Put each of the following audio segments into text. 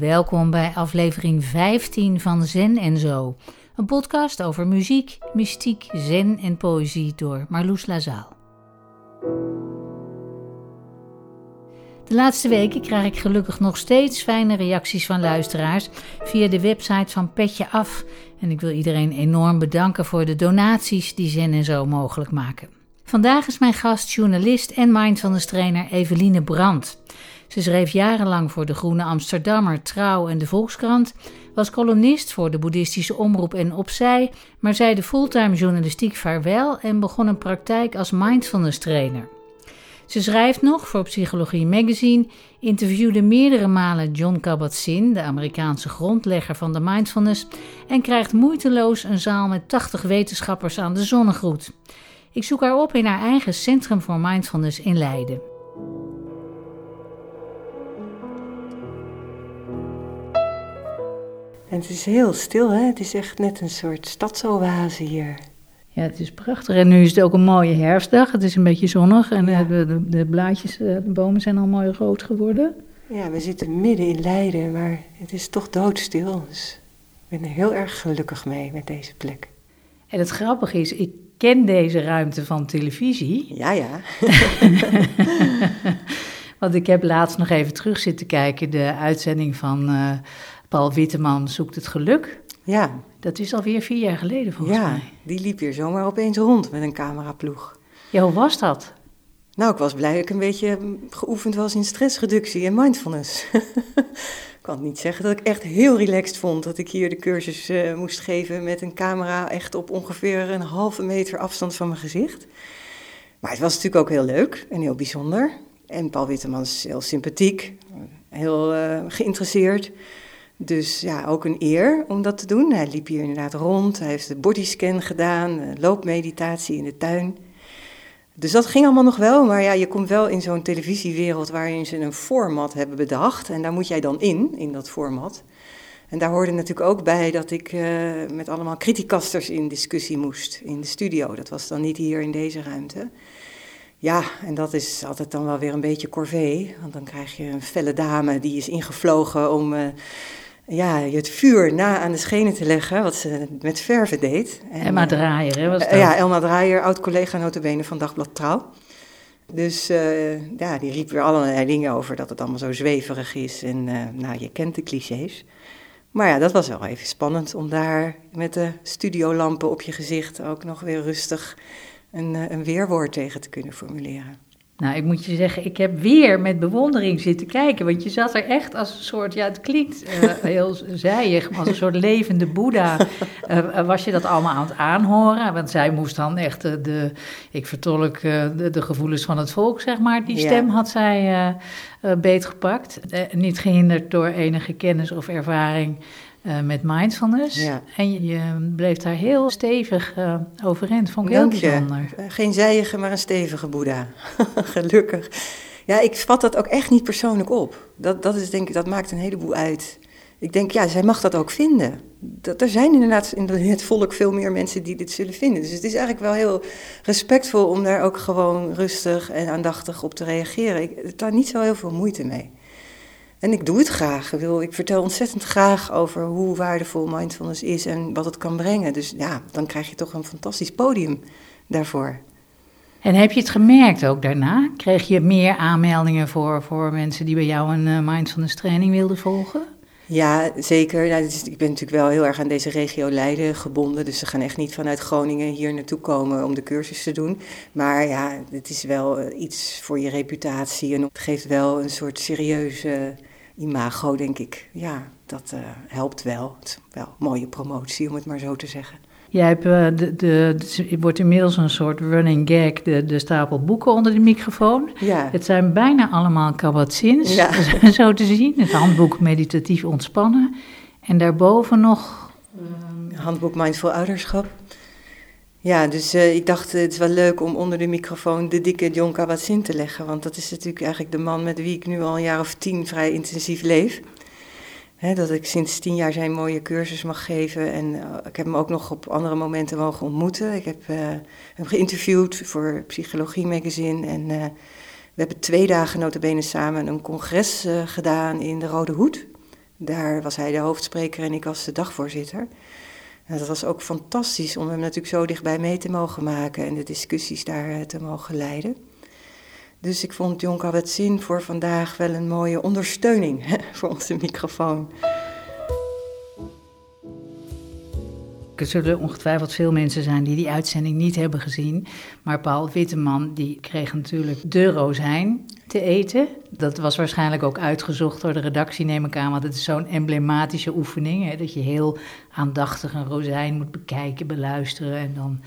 Welkom bij aflevering 15 van Zen en Zo. Een podcast over muziek, mystiek, zen en poëzie door Marloes Lazaal. De laatste weken krijg ik gelukkig nog steeds fijne reacties van luisteraars via de website van Petje Af. En ik wil iedereen enorm bedanken voor de donaties die Zen en Zo mogelijk maken. Vandaag is mijn gast journalist en mindfulness trainer Eveline Brandt. Ze schreef jarenlang voor de Groene Amsterdammer, Trouw en de Volkskrant, was columnist voor de Boeddhistische Omroep en Opzij, maar zei de fulltime journalistiek vaarwel en begon een praktijk als mindfulness trainer. Ze schrijft nog voor Psychologie Magazine, interviewde meerdere malen John Kabat-Zinn, de Amerikaanse grondlegger van de mindfulness, en krijgt moeiteloos een zaal met 80 wetenschappers aan de zonnegroet. Ik zoek haar op in haar eigen Centrum voor Mindfulness in Leiden. En het is heel stil, hè? Het is echt net een soort stadsoase hier. Ja, het is prachtig. En nu is het ook een mooie herfstdag. Het is een beetje zonnig en Ja. de, de, de blaadjes, eh, de bomen zijn al mooi rood geworden. Ja, we zitten midden in Leiden, maar het is toch doodstil. Dus ik ben er heel erg gelukkig mee met deze plek. En het grappige is, ik ken deze ruimte van televisie. Ja, ja. Want ik heb laatst nog even terug zitten kijken, de uitzending van eh, Paul Witteman Zoekt het Geluk. Ja, Dat is alweer vier jaar geleden volgens ja. mij. Die liep hier zomaar opeens rond met een cameraploeg. Ja, hoe was dat? Nou, ik was blij dat ik een beetje geoefend was in stressreductie en mindfulness. ik kan niet zeggen dat ik echt heel relaxed vond dat ik hier de cursus eh, moest geven met een camera echt op ongeveer een halve meter afstand van mijn gezicht. Maar het was natuurlijk ook heel leuk en heel bijzonder. En Paul Witteman is heel sympathiek, heel eh, geïnteresseerd. Dus ja, ook een eer om dat te doen. Hij liep hier inderdaad rond, hij heeft de bodyscan gedaan, eh, loopmeditatie in de tuin. Dus dat ging allemaal nog wel, maar ja, je komt wel in zo'n televisiewereld waarin ze een format hebben bedacht. En daar moet jij dan in, in dat format. En daar hoorde natuurlijk ook bij dat ik eh, met allemaal criticasters in discussie moest in de studio. Dat was dan niet hier in deze ruimte. Ja, en dat is altijd dan wel weer een beetje corvée. Want dan krijg je een felle dame die is ingevlogen om eh, ja, je het vuur na aan de schenen te leggen, wat ze met verven deed. Emma eh, Draaier, hè, was dat? eh, Ja, Elma Draaier, oud-collega notabene van Dagblad Trouw. Dus eh, ja, die riep weer allerlei dingen over dat het allemaal zo zweverig is. En eh, nou, je kent de clichés. Maar ja, dat was wel even spannend om daar met de studiolampen op je gezicht ook nog weer rustig een, een weerwoord tegen te kunnen formuleren. Nou, ik moet je zeggen, ik heb weer met bewondering zitten kijken. Want je zat er echt als een soort, ja, het klinkt eh, heel zijig, maar als een soort levende boeddha. eh, was je dat allemaal aan het aanhoren? Want zij moest dan echt eh, de, ik vertolk eh, de, de gevoelens van het volk, zeg maar. Die Ja. stem had zij eh, eh, beetgepakt. Eh, niet gehinderd door enige kennis of ervaring. Eh, met mindfulness. Ja. En je, bleef daar heel stevig eh, overeind. Vond ik heel Dank je. bijzonder. Eh, Geen zijige, maar een stevige boeddha. Gelukkig. Ja, ik vat dat ook echt niet persoonlijk op. Dat, dat, is, denk ik, dat maakt een heleboel uit. Ik denk, ja, zij mag dat ook vinden. Dat, er zijn inderdaad in het volk veel meer mensen die dit zullen vinden. Dus het is eigenlijk wel heel respectvol om daar ook gewoon rustig en aandachtig op te reageren. Ik heb daar niet zo heel veel moeite mee. En ik doe het graag. Ik, wil, ik vertel ontzettend graag over hoe waardevol mindfulness is en wat het kan brengen. Dus ja, dan krijg je toch een fantastisch podium daarvoor. En heb je het gemerkt ook daarna? Kreeg je meer aanmeldingen voor, voor mensen die bij jou een eh, mindfulness training wilden volgen? Ja, zeker. Is- ik ben natuurlijk wel heel erg aan deze regio Leiden gebonden. Dus ze gaan echt niet vanuit Groningen hier naartoe komen om de cursus te doen. Maar ja, het is wel eh, iets voor je reputatie. En het geeft wel een soort serieuze imago, denk ik. Ja, dat eh, helpt wel. Het is wel een mooie promotie, om het maar zo te zeggen. Jij hebt, eh, de, de, het wordt inmiddels een soort running gag, de, de stapel boeken onder de microfoon. Ja, Het zijn bijna allemaal kabat-zins, Ja. zo te zien. Het handboek Meditatief Ontspannen. En daarboven nog... handboek Mindful Ouderschap. Ja, dus eh, ik dacht, eh, het is wel leuk om onder de microfoon de dikke John Kabat-Zinn te leggen. Want dat is natuurlijk eigenlijk de man met wie ik nu al een jaar of tien vrij intensief leef. Dat ik sinds tien jaar zijn mooie cursus mag geven. En eh, ik heb hem ook nog op andere momenten mogen ontmoeten. Ik heb hem geïnterviewd voor Psychologie Magazine. En we hebben twee dagen notabene samen een congres gedaan in de Rode Hoed. Daar was hij de hoofdspreker en ik was de dagvoorzitter. En dat was ook fantastisch om hem natuurlijk zo dichtbij mee te mogen maken en de discussies daar eh, te mogen leiden. Dus ik vond Jonka het zin voor vandaag wel een mooie ondersteuning voor onze microfoon. Er zullen ongetwijfeld veel mensen zijn die die uitzending niet hebben gezien. Maar Paul Witteman die kreeg natuurlijk de rozijn te eten. Dat was waarschijnlijk ook uitgezocht door de redactie, neem ik aan. Want het is zo'n emblematische oefening. Hè, dat je heel aandachtig een rozijn moet bekijken, beluisteren en dan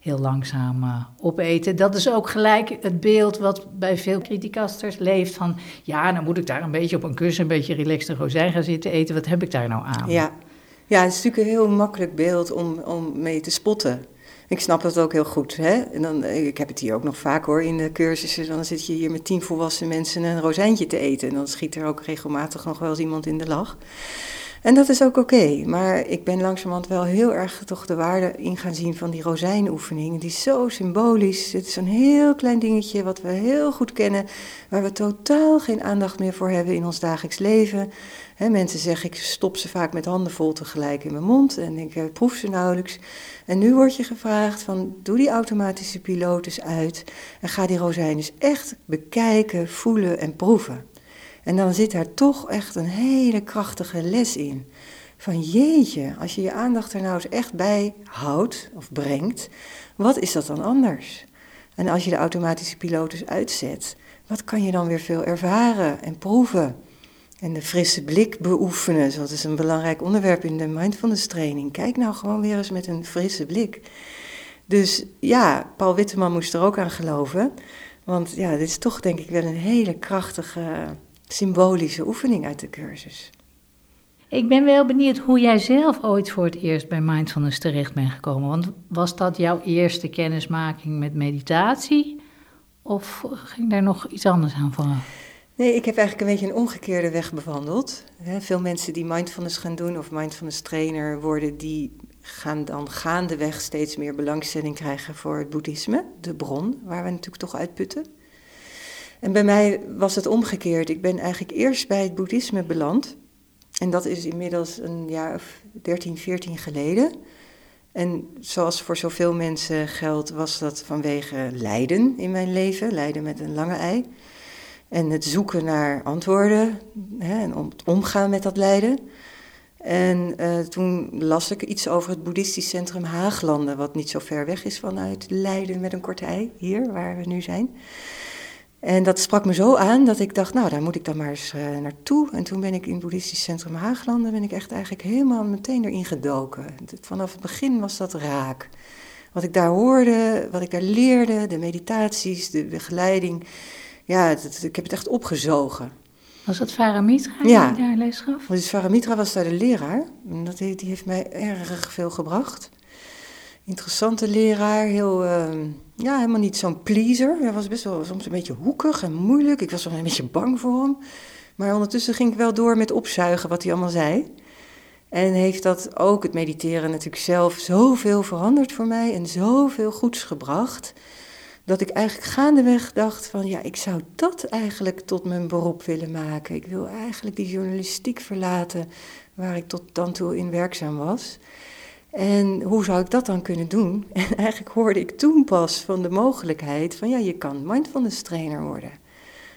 heel langzaam uh, opeten. Dat is ook gelijk het beeld wat bij veel criticasters leeft van... ja, dan moet ik daar een beetje op een kussen, een beetje relaxed een rozijn gaan zitten eten. Wat heb ik daar nou aan? Ja, ja het is natuurlijk een heel makkelijk beeld om, om mee te spotten. Ik snap dat ook heel goed. Hè? En dan, ik heb het hier ook nog vaak hoor in de cursussen. Dan zit je hier met tien volwassen mensen een rozijntje te eten. En dan schiet er ook regelmatig nog wel eens iemand in de lach. En dat is ook oké, maar ik ben langzamerhand wel heel erg toch de waarde in gaan zien van die rozijnoefening. Die is zo symbolisch. Het is een heel klein dingetje wat we heel goed kennen, waar we totaal geen aandacht meer voor hebben in ons dagelijks leven. mensen zeggen, ik stop ze vaak met handen vol tegelijk in mijn mond en ik eh, proef ze nauwelijks. En nu word je gevraagd van, doe die automatische piloot eens uit en ga die rozijn eens echt bekijken, voelen en proeven. En dan zit daar toch echt een hele krachtige les in. Van jeetje, als je je aandacht er nou eens echt bij houdt of brengt, wat is dat dan anders? En als je de automatische piloot dus uitzet, wat kan je dan weer veel ervaren en proeven? En de frisse blik beoefenen, dat is een belangrijk onderwerp in de mindfulness training. Kijk nou gewoon weer eens met een frisse blik. Dus ja, Paul Witteman moest er ook aan geloven. Want ja, dit is toch denk ik wel een hele krachtige symbolische oefening uit de cursus. Ik ben wel benieuwd hoe jij zelf ooit voor het eerst bij mindfulness terecht bent gekomen. Want was dat jouw eerste kennismaking met meditatie? Of ging daar nog iets anders aan vooraf? Nee, ik heb eigenlijk een beetje een omgekeerde weg bewandeld. Veel mensen die mindfulness gaan doen of mindfulness trainer worden, die gaan dan gaandeweg steeds meer belangstelling krijgen voor het boeddhisme, de bron waar we natuurlijk toch uitputten. En bij mij was het omgekeerd. Ik ben eigenlijk eerst bij het boeddhisme beland. En dat is inmiddels een jaar of 13, 14 geleden. En zoals voor zoveel mensen geldt, was dat vanwege lijden in mijn leven, lijden met een lange ei. En het zoeken naar antwoorden hè, en om, het omgaan met dat lijden. En uh, toen las ik iets over het boeddhistisch centrum Haaglanden, wat niet zo ver weg is vanuit Leiden met een korte ei, hier waar we nu zijn. En dat sprak me zo aan dat ik dacht, nou, daar moet ik dan maar eens uh, naartoe. En toen ben ik in het boeddhistisch centrum Haaglanden, ben ik echt eigenlijk helemaal meteen erin gedoken. Vanaf het begin was dat raak. Wat ik daar hoorde, wat ik daar leerde, de meditaties, de begeleiding, ja, ik heb het echt opgezogen. Was dat Varamitra die ja. daar les gaf? Dus Varamitra was daar de leraar. En dat, die heeft mij erg veel gebracht interessante leraar. Heel, uh, ja, helemaal niet zo'n pleaser. Hij was best wel soms een beetje hoekig en moeilijk. Ik was wel een beetje bang voor hem. Maar ondertussen ging ik wel door met opzuigen wat hij allemaal zei. En heeft dat ook, het mediteren natuurlijk zelf, zoveel veranderd voor mij en zoveel goeds gebracht. Dat ik eigenlijk gaandeweg dacht van ja, ik zou dat eigenlijk tot mijn beroep willen maken. Ik wil eigenlijk die journalistiek verlaten waar ik tot dan toe in werkzaam was. En hoe zou ik dat dan kunnen doen? En eigenlijk hoorde ik toen pas van de mogelijkheid van ja, je kan mindfulness trainer worden.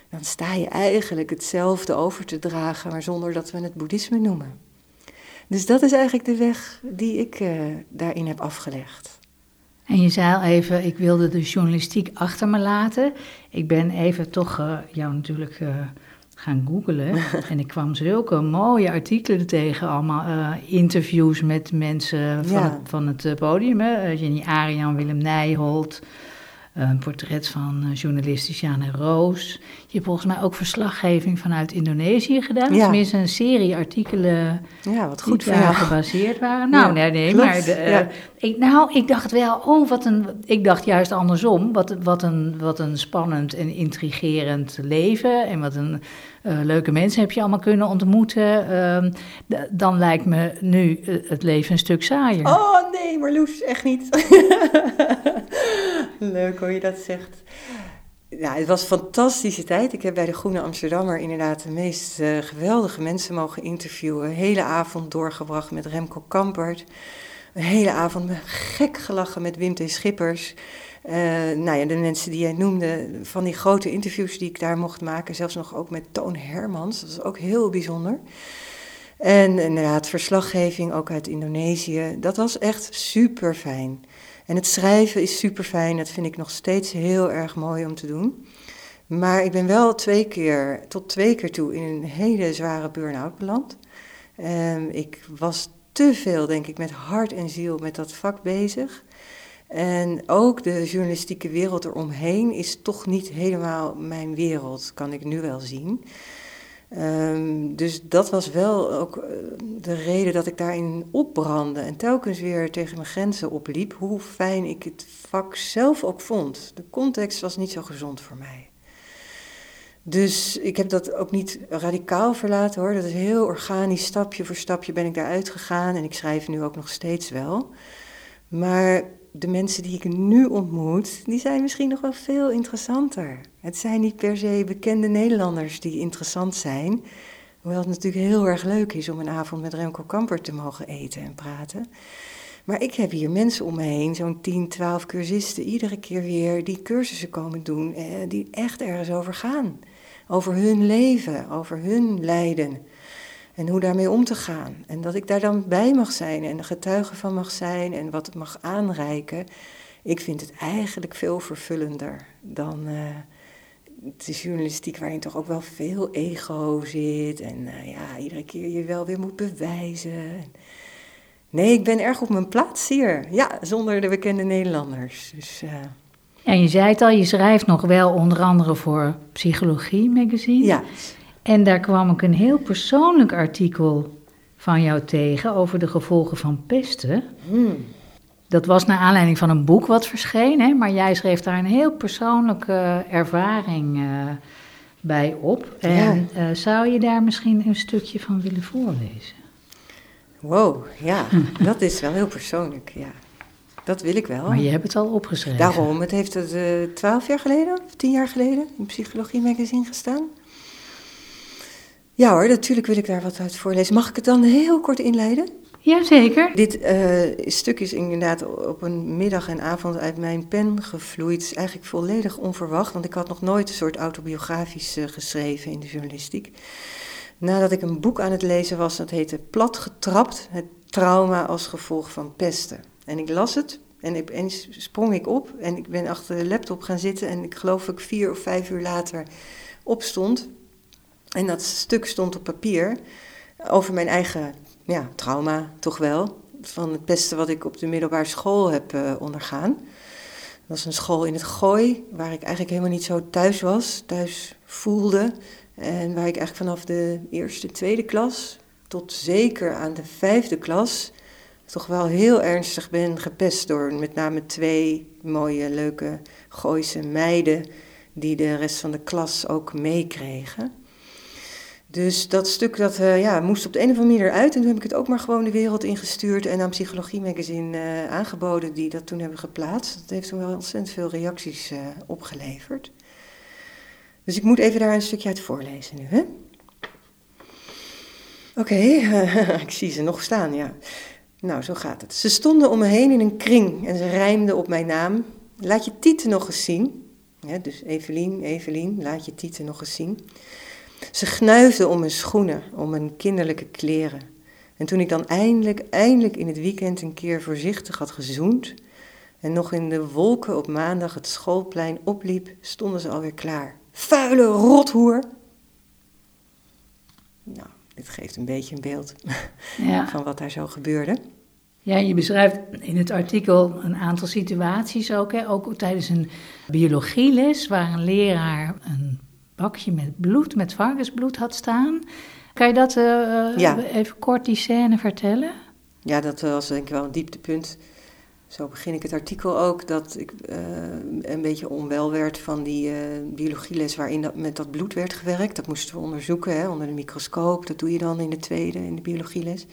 Dan sta je eigenlijk hetzelfde over te dragen, maar zonder dat we het boeddhisme noemen. Dus dat is eigenlijk de weg die ik uh, daarin heb afgelegd. En je zei al even, ik wilde de journalistiek achter me laten. Ik ben even toch uh, jou natuurlijk uh, gaan googlen. en ik kwam zulke mooie artikelen tegen, allemaal uh, interviews met mensen van, het, van het eh, podium. Hè? Eh, Jenny Arian, Willem Nijholt, een portret van journalist Tiziana Roos. Je hebt volgens mij ook verslaggeving vanuit Indonesië gedaan. Ja. Tenminste, een serie artikelen ja, wat goed die daar gebaseerd waren. Nou, nee, nee, maar de, ik, nou, ik dacht wel, oh, wat een. Ik dacht juist andersom. Wat, wat, een, wat een spannend en intrigerend leven. En wat een leuke mensen heb je allemaal kunnen ontmoeten. Uh, dan lijkt me nu het leven een stuk saaier. Oh nee, Marloes, echt niet. Leuk hoe je dat zegt. Ja, het was een fantastische tijd. Ik heb bij de Groene Amsterdammer inderdaad de meest uh, geweldige mensen mogen interviewen. Een hele avond doorgebracht met Remco Kampert. Een hele avond gek gelachen met Wim T. Schippers. Uh, nou ja, de mensen die jij noemde, van die grote interviews die ik daar mocht maken. Zelfs nog ook met Toon Hermans. Dat is ook heel bijzonder. En inderdaad, verslaggeving ook uit Indonesië. Dat was echt super fijn. En het schrijven is super fijn. Dat vind ik nog steeds heel erg mooi om te doen. Maar ik ben wel twee keer, tot twee keer toe, in een hele zware burn-out beland. Um, ik was te veel, denk ik, met hart en ziel met dat vak bezig. En ook de journalistieke wereld eromheen is toch niet helemaal mijn wereld, kan ik nu wel zien. Um, dus dat was wel ook eh, de reden dat ik daarin opbrandde en telkens weer tegen mijn grenzen opliep, hoe fijn ik het vak zelf ook vond. De context was niet zo gezond voor mij. Dus ik heb dat ook niet radicaal verlaten hoor. Dat is heel organisch, stapje voor stapje ben ik daaruit gegaan en ik schrijf nu ook nog steeds wel. Maar de mensen die ik nu ontmoet, die zijn misschien nog wel veel interessanter. Het zijn niet per se bekende Nederlanders die interessant zijn. Hoewel het natuurlijk heel erg leuk is om een avond met Remco Kamper te mogen eten en praten. Maar ik heb hier mensen om me heen, zo'n 10, 12 cursisten, iedere keer weer die cursussen komen doen, eh, die echt ergens over gaan. Over hun leven, over hun lijden. En hoe daarmee om te gaan. En dat ik daar dan bij mag zijn en getuige van mag zijn en wat het mag aanreiken. Ik vind het eigenlijk veel vervullender dan uh, de journalistiek waarin toch ook wel veel ego zit. En uh, ja, iedere keer je wel weer moet bewijzen. Nee, ik ben erg op mijn plaats hier. Ja, zonder de bekende Nederlanders. Dus, uh... En je zei het al, je schrijft nog wel onder andere voor Psychologie Magazine. Ja. En daar kwam ik een heel persoonlijk artikel van jou tegen over de gevolgen van pesten. Hmm. Dat was naar aanleiding van een boek wat verscheen, hè, maar jij schreef daar een heel persoonlijke ervaring uh, bij op. En uh, zou je daar misschien een stukje van willen voorlezen? Wow, ja, dat is wel heel persoonlijk, ja. Dat wil ik wel. Maar je hebt het al opgeschreven. Daarom, het heeft het uh, twaalf jaar geleden, of tien jaar geleden, in Psychologie Magazine gestaan. Ja hoor, natuurlijk wil ik daar wat uit voorlezen. Mag ik het dan heel kort inleiden? Jazeker. Dit uh, stuk is inderdaad op een middag en avond uit mijn pen gevloeid. Het is eigenlijk volledig onverwacht, want ik had nog nooit een soort autobiografisch uh, geschreven in de journalistiek. Nadat ik een boek aan het lezen was, dat heette Plat getrapt, het trauma als gevolg van pesten. En ik las het en opeens sprong ik op en ik ben achter de laptop gaan zitten en ik geloof ik vier of vijf uur later opstond en dat stuk stond op papier over mijn eigen ja, trauma, toch wel. Van het pesten wat ik op de middelbare school heb uh, ondergaan. Dat was een school in het Gooi, waar ik eigenlijk helemaal niet zo thuis was, thuis voelde. En waar ik eigenlijk vanaf de eerste, tweede klas tot zeker aan de vijfde klas toch wel heel ernstig ben gepest door met name twee mooie, leuke Gooise meiden die de rest van de klas ook meekregen. Dus dat stuk dat, uh, ja, moest op de een of andere manier eruit. En toen heb ik het ook maar gewoon de wereld ingestuurd en aan Psychologie Magazine uh, aangeboden, die dat toen hebben geplaatst. Dat heeft toen wel ontzettend veel reacties uh, opgeleverd. Dus ik moet even daar een stukje uit voorlezen nu? Oké, ik zie ze nog staan, ja. Nou, zo gaat het. Ze stonden om me heen in een kring en ze rijmden op mijn naam. Laat je tieten nog eens zien. Dus Evelien, Evelien, laat je tieten nog eens zien. Ze gnuifde om mijn schoenen, om mijn kinderlijke kleren. En toen ik dan eindelijk, eindelijk in het weekend een keer voorzichtig had gezoend en nog in de wolken op maandag het schoolplein opliep, stonden ze alweer klaar. Vuile rothoer! Nou, dit geeft een beetje een beeld ja. van wat daar zo gebeurde. Ja, je beschrijft in het artikel een aantal situaties ook. Hè? Ook tijdens een biologieles waar een leraar een bakje met bloed, met varkensbloed had staan. Kan je dat uh, ja. even kort die scène vertellen? Ja, dat was denk ik wel een dieptepunt. Zo begin ik het artikel ook, dat ik uh, een beetje onwel werd van die uh, biologieles waarin dat, met dat bloed werd gewerkt. Dat moesten we onderzoeken hè, onder de microscoop. Dat doe je dan in de tweede, in de biologieles.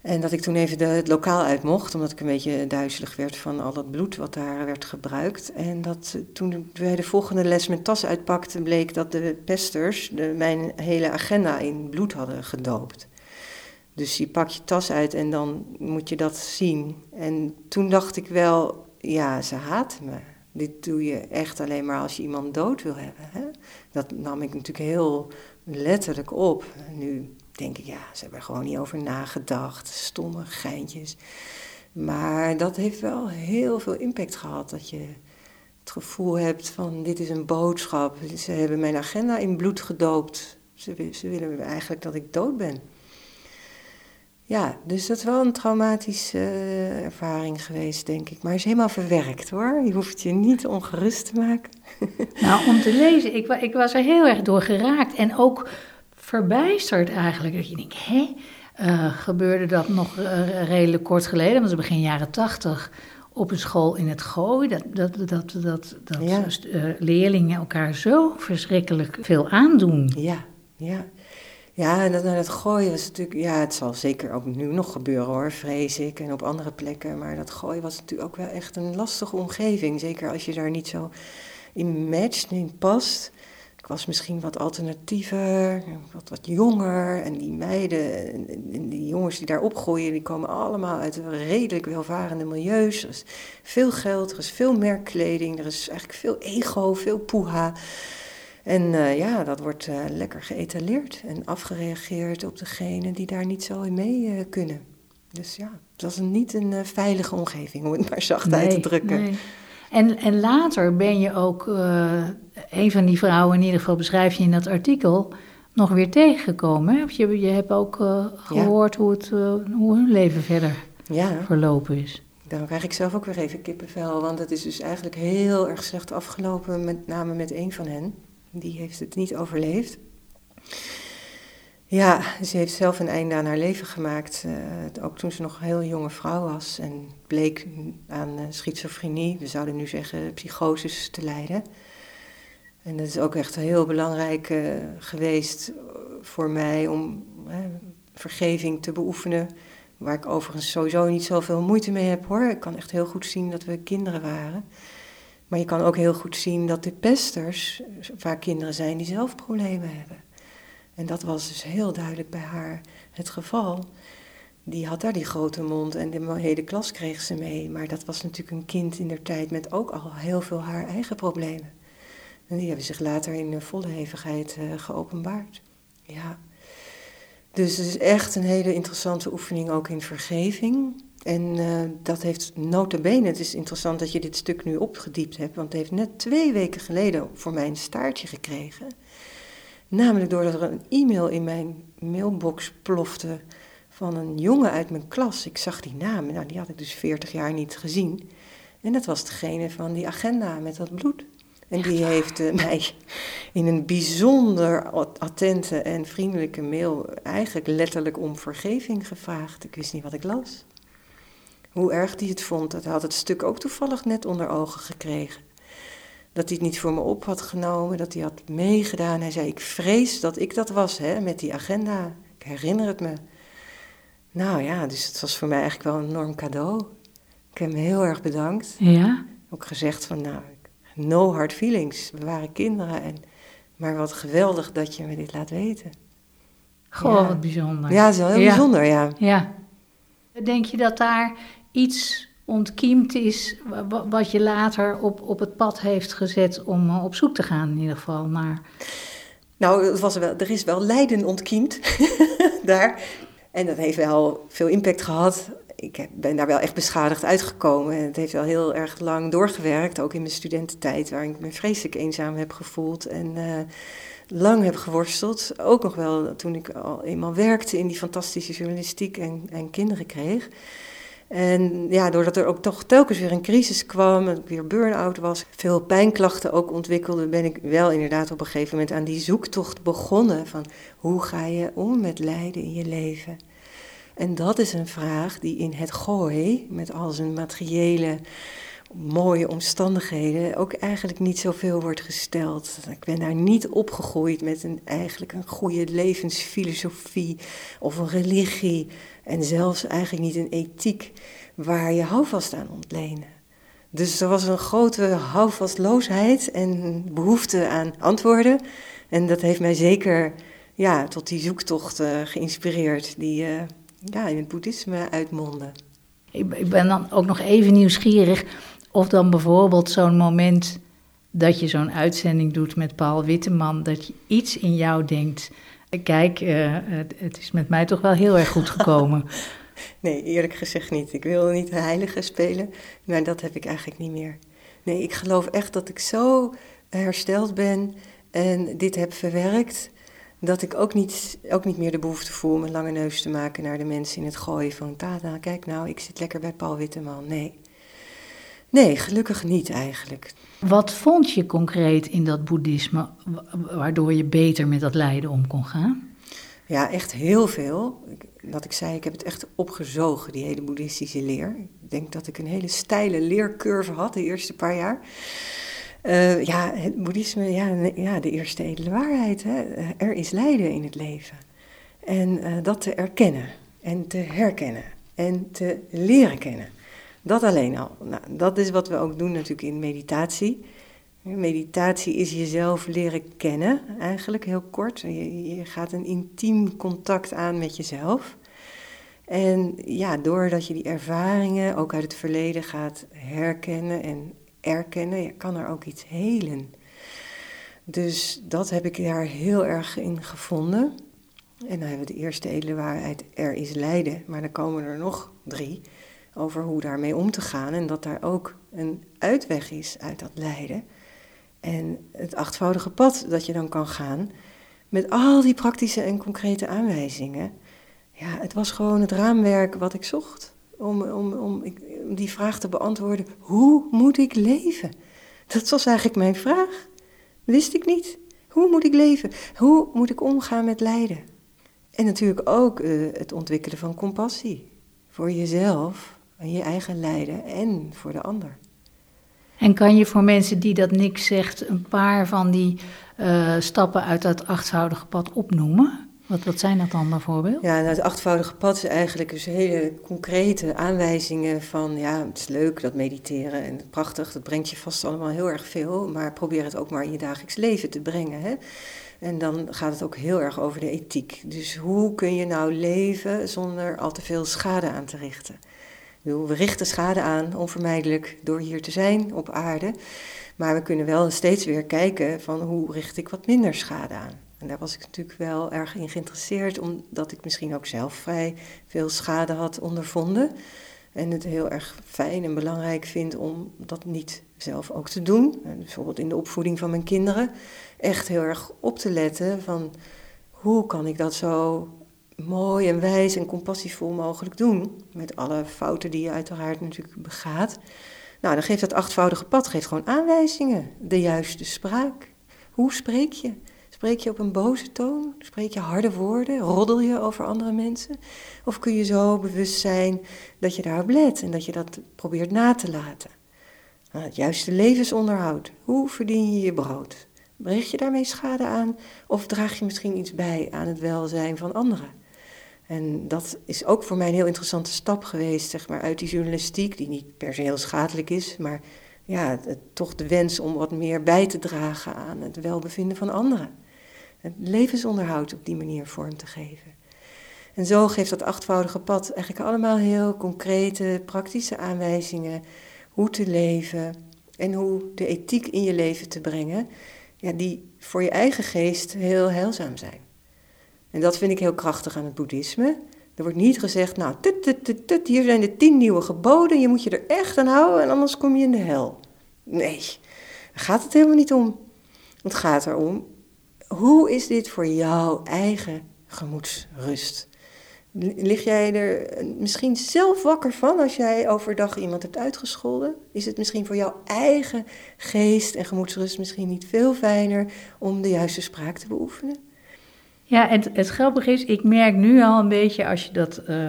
En dat ik toen even de, het lokaal uit mocht, omdat ik een beetje duizelig werd van al dat bloed wat daar werd gebruikt. En dat toen wij de volgende les mijn tas uitpakten, bleek dat de pesters de, mijn hele agenda in bloed hadden gedoopt. Dus je pakt je tas uit en dan moet je dat zien. En toen dacht ik wel, ja, ze haat me. Dit doe je echt alleen maar als je iemand dood wil hebben. Hè? Dat nam ik natuurlijk heel letterlijk op. Nu denk ik, ja, ze hebben er gewoon niet over nagedacht. Stomme geintjes. Maar dat heeft wel heel veel impact gehad. Dat je het gevoel hebt van, dit is een boodschap. Ze hebben mijn agenda in bloed gedoopt. Ze, ze willen eigenlijk dat ik dood ben. Ja, dus dat is wel een traumatische uh, ervaring geweest, denk ik. Maar is helemaal verwerkt hoor. Je hoeft je niet ongerust te maken. nou, om te lezen, ik, ik, was er heel erg door geraakt. En ook verbijsterd eigenlijk. Dat je denkt, hé, uh, gebeurde dat nog uh, redelijk kort geleden? Want het begin jaren tachtig op een school in het Gooi. Dat, dat, dat, dat, dat ja. leerlingen elkaar zo verschrikkelijk veel aandoen. Ja, ja. Ja, en dat, nou, dat gooien was natuurlijk, ja, het zal zeker ook nu nog gebeuren hoor, vrees ik, en op andere plekken. Maar dat gooien was natuurlijk ook wel echt een lastige omgeving. Zeker als je daar niet zo in matcht, in past. Was misschien wat alternatiever, wat, wat jonger. En die meiden en die jongens die daar opgroeien, die komen allemaal uit redelijk welvarende milieus. Er is veel geld, er is veel merkkleding, er is eigenlijk veel ego, veel poeha. En uh, ja, dat wordt uh, lekker geëtaleerd en afgereageerd op degene die daar niet zo in mee uh, kunnen. Dus ja, het was een, niet een veilige omgeving, om het maar zacht nee, uit te drukken. Nee. En, en later ben je ook, een van die vrouwen in ieder geval beschrijf je in dat artikel, nog weer tegengekomen. Hè? Je, je hebt ook gehoord ja. hoe, het, hoe hun leven verder ja. verlopen is. Dan krijg ik zelf ook weer even kippenvel, want het is dus eigenlijk heel erg slecht afgelopen, met name met een van hen. Die heeft het niet overleefd. Ja, ze heeft zelf een einde aan haar leven gemaakt. Uh, ook toen ze nog een heel jonge vrouw was. En bleek aan uh, schizofrenie, we zouden nu zeggen psychoses, te lijden. En dat is ook echt heel belangrijk uh, geweest voor mij om vergeving te beoefenen. Waar ik overigens sowieso niet zoveel moeite mee heb hoor. Ik kan echt heel goed zien dat we kinderen waren. Maar je kan ook heel goed zien dat de pesters vaak kinderen zijn die zelf problemen hebben. En dat was dus heel duidelijk bij haar het geval. Die had daar die grote mond en de hele klas kreeg ze mee. Maar dat was natuurlijk een kind in der tijd met ook al heel veel haar eigen problemen. En die hebben zich later in volle hevigheid uh, geopenbaard. Ja. Dus het is echt een hele interessante oefening ook in vergeving. En uh, dat heeft notabene, het is interessant dat je dit stuk nu opgediept hebt, want het heeft net twee weken geleden voor mij een staartje gekregen. Namelijk doordat er een e-mail in mijn mailbox plofte van een jongen uit mijn klas. Ik zag die naam, nou die had ik dus 40 jaar niet gezien. En dat was degene van die agenda met dat bloed. En die heeft uh, mij in een bijzonder attente en vriendelijke mail eigenlijk letterlijk om vergeving gevraagd. Ik wist niet wat ik las hoe erg hij het vond. Dat had het stuk ook toevallig net onder ogen gekregen. Dat hij het niet voor me op had genomen, dat hij had meegedaan. Hij zei, ik vrees dat ik dat was, hè, met die agenda. Ik herinner het me. Nou ja, dus het was voor mij eigenlijk wel een enorm cadeau. Ik heb hem heel erg bedankt. Ja? Ook gezegd van, nou, no hard feelings. We waren kinderen. En, maar wat geweldig dat je me dit laat weten. Goh, ja. wat bijzonder. Ja, zo heel ja. bijzonder, ja. Ja. Denk je dat daar iets ontkiemd is wat je later op, op het pad heeft gezet om eh, op zoek te gaan in ieder geval naar... Nou, het was wel, er is wel lijden ontkiemd daar. En dat heeft wel veel impact gehad. Ik ben daar wel echt beschadigd uitgekomen. En het heeft wel heel erg lang doorgewerkt, ook in mijn studententijd, waar ik me vreselijk eenzaam heb gevoeld en uh, lang heb geworsteld. Ook nog wel toen ik al eenmaal werkte in die fantastische journalistiek en, en kinderen kreeg. En ja, doordat er ook toch telkens weer een crisis kwam, en weer burn-out was, veel pijnklachten ook ontwikkelde, ben ik wel inderdaad op een gegeven moment aan die zoektocht begonnen van hoe ga je om met lijden in je leven. En dat is een vraag die in het gooi, met al zijn materiële mooie omstandigheden ook eigenlijk niet zoveel wordt gesteld. Ik ben daar niet opgegroeid met een, eigenlijk een goede levensfilosofie of een religie en zelfs eigenlijk niet een ethiek waar je houvast aan ontlenen. Dus er was een grote houvastloosheid en behoefte aan antwoorden. En dat heeft mij zeker ja, tot die zoektocht uh, geïnspireerd, die uh, ja, in het boeddhisme uitmonden. Ik ben dan ook nog even nieuwsgierig of dan bijvoorbeeld zo'n moment dat je zo'n uitzending doet met Paul Witteman, dat je iets in jou denkt. Kijk, uh, het, het, is met mij toch wel heel erg goed gekomen. nee, eerlijk gezegd niet. Ik wil niet de heilige spelen, maar dat heb ik eigenlijk niet meer. Nee, ik geloof echt dat ik zo hersteld ben en dit heb verwerkt, dat ik ook niet, ook niet meer de behoefte voel mijn lange neus te maken naar de mensen in het gooien van Tada, kijk nou, ik zit lekker bij Paul Witteman. Nee. Nee, gelukkig niet eigenlijk. Wat vond je concreet in dat boeddhisme waardoor je beter met dat lijden om kon gaan? Ja, echt heel veel. Wat ik zei, ik heb het echt opgezogen, die hele boeddhistische leer. Ik denk dat ik een hele steile leercurve had de eerste paar jaar. Uh, ja, het boeddhisme, ja, ja, de eerste edele waarheid. Hè. Er is lijden in het leven. En uh, dat te erkennen en te herkennen en te leren kennen. Dat alleen al. Nou, dat is wat we ook doen natuurlijk in meditatie. Meditatie is jezelf leren kennen, eigenlijk heel kort. Je, je, gaat een intiem contact aan met jezelf. En ja, doordat je die ervaringen ook uit het verleden gaat herkennen en erkennen, ja, kan er ook iets helen. Dus dat heb ik daar heel erg in gevonden. En dan hebben we de eerste edele waarheid, er is lijden. Maar dan komen er nog drie over hoe daarmee om te gaan. En dat daar ook een uitweg is uit dat lijden. En het achtvoudige pad dat je dan kan gaan. Met al die praktische en concrete aanwijzingen. Ja, het was gewoon het raamwerk wat ik zocht. Om, om, om, die vraag te beantwoorden: hoe moet ik leven? Dat was eigenlijk mijn vraag. Wist ik niet. Hoe moet ik leven? Hoe moet ik omgaan met lijden? En natuurlijk ook uh, het ontwikkelen van compassie. Voor jezelf en je eigen lijden en voor de ander. En kan je voor mensen die dat niks zegt, een paar van die uh, stappen uit dat achtvoudige pad opnoemen? Wat, wat zijn dat dan bijvoorbeeld? Ja, nou, het achtvoudige pad is eigenlijk dus hele concrete aanwijzingen van, ja, het is leuk dat mediteren en prachtig, dat brengt je vast allemaal heel erg veel, maar probeer het ook maar in je dagelijks leven te brengen. Hè? En dan gaat het ook heel erg over de ethiek. Dus hoe kun je nou leven zonder al te veel schade aan te richten? We richten schade aan, onvermijdelijk, door hier te zijn op aarde. Maar we kunnen wel steeds weer kijken van hoe richt ik wat minder schade aan. En daar was ik natuurlijk wel erg in geïnteresseerd, omdat ik misschien ook zelf vrij veel schade had ondervonden. En het heel erg fijn en belangrijk vind om dat niet zelf ook te doen. bijvoorbeeld in de opvoeding van mijn kinderen. Echt heel erg op te letten van hoe kan ik dat zo mooi en wijs en compassievol mogelijk doen. Met alle fouten die je uiteraard natuurlijk begaat. Nou, dan geeft dat achtvoudige pad geeft gewoon aanwijzingen. De juiste spraak. Hoe spreek je? Spreek je op een boze toon? Spreek je harde woorden? Roddel je over andere mensen? Of kun je zo bewust zijn dat je daarop let en dat je dat probeert na te laten? Nou, het juiste levensonderhoud. Hoe verdien je je brood? Richt je daarmee schade aan of draag je misschien iets bij aan het welzijn van anderen? En dat is ook voor mij een heel interessante stap geweest, zeg maar, uit die journalistiek, die niet per se schadelijk is, maar ja, toch de wens om wat meer bij te dragen aan het welbevinden van anderen. Het levensonderhoud op die manier vorm te geven. En zo geeft dat achtvoudige pad eigenlijk allemaal heel concrete, praktische aanwijzingen hoe te leven en hoe de ethiek in je leven te brengen, ja, die voor je eigen geest heel heilzaam zijn. En dat vind ik heel krachtig aan het boeddhisme. Er wordt niet gezegd, nou, tut, hier zijn de tien nieuwe geboden, je moet je er echt aan houden en anders kom je in de hel. Nee, daar gaat het helemaal niet om. Het gaat erom, hoe is dit voor jouw eigen gemoedsrust? Lig jij er misschien zelf wakker van als jij overdag iemand hebt uitgescholden? Is het misschien voor jouw eigen geest en gemoedsrust misschien niet veel fijner om de juiste spraak te beoefenen? Ja, het, het grappige is, ik merk nu al een beetje als je dat uh,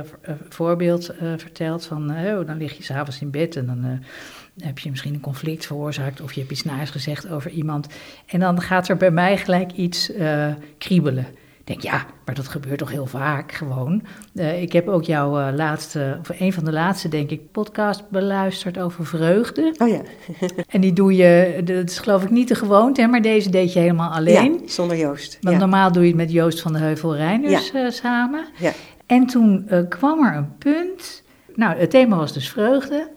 voorbeeld uh, vertelt van, oh, dan lig je s'avonds in bed en dan heb je misschien een conflict veroorzaakt of je hebt iets naars gezegd over iemand. En dan gaat er bij mij gelijk iets kriebelen. Denk, ja, maar dat gebeurt toch heel vaak gewoon. Uh, ik heb ook jouw uh, laatste, of een van de laatste, denk ik, podcast beluisterd over vreugde. Oh ja. en die doe je, dat is geloof ik niet de gewoonte, hè, maar deze deed je helemaal alleen. Ja, zonder Joost. Want ja. normaal doe je het met Joost van de Heuvel Reiners ja. samen. Ja. En toen kwam er een punt, nou, het thema was dus vreugde.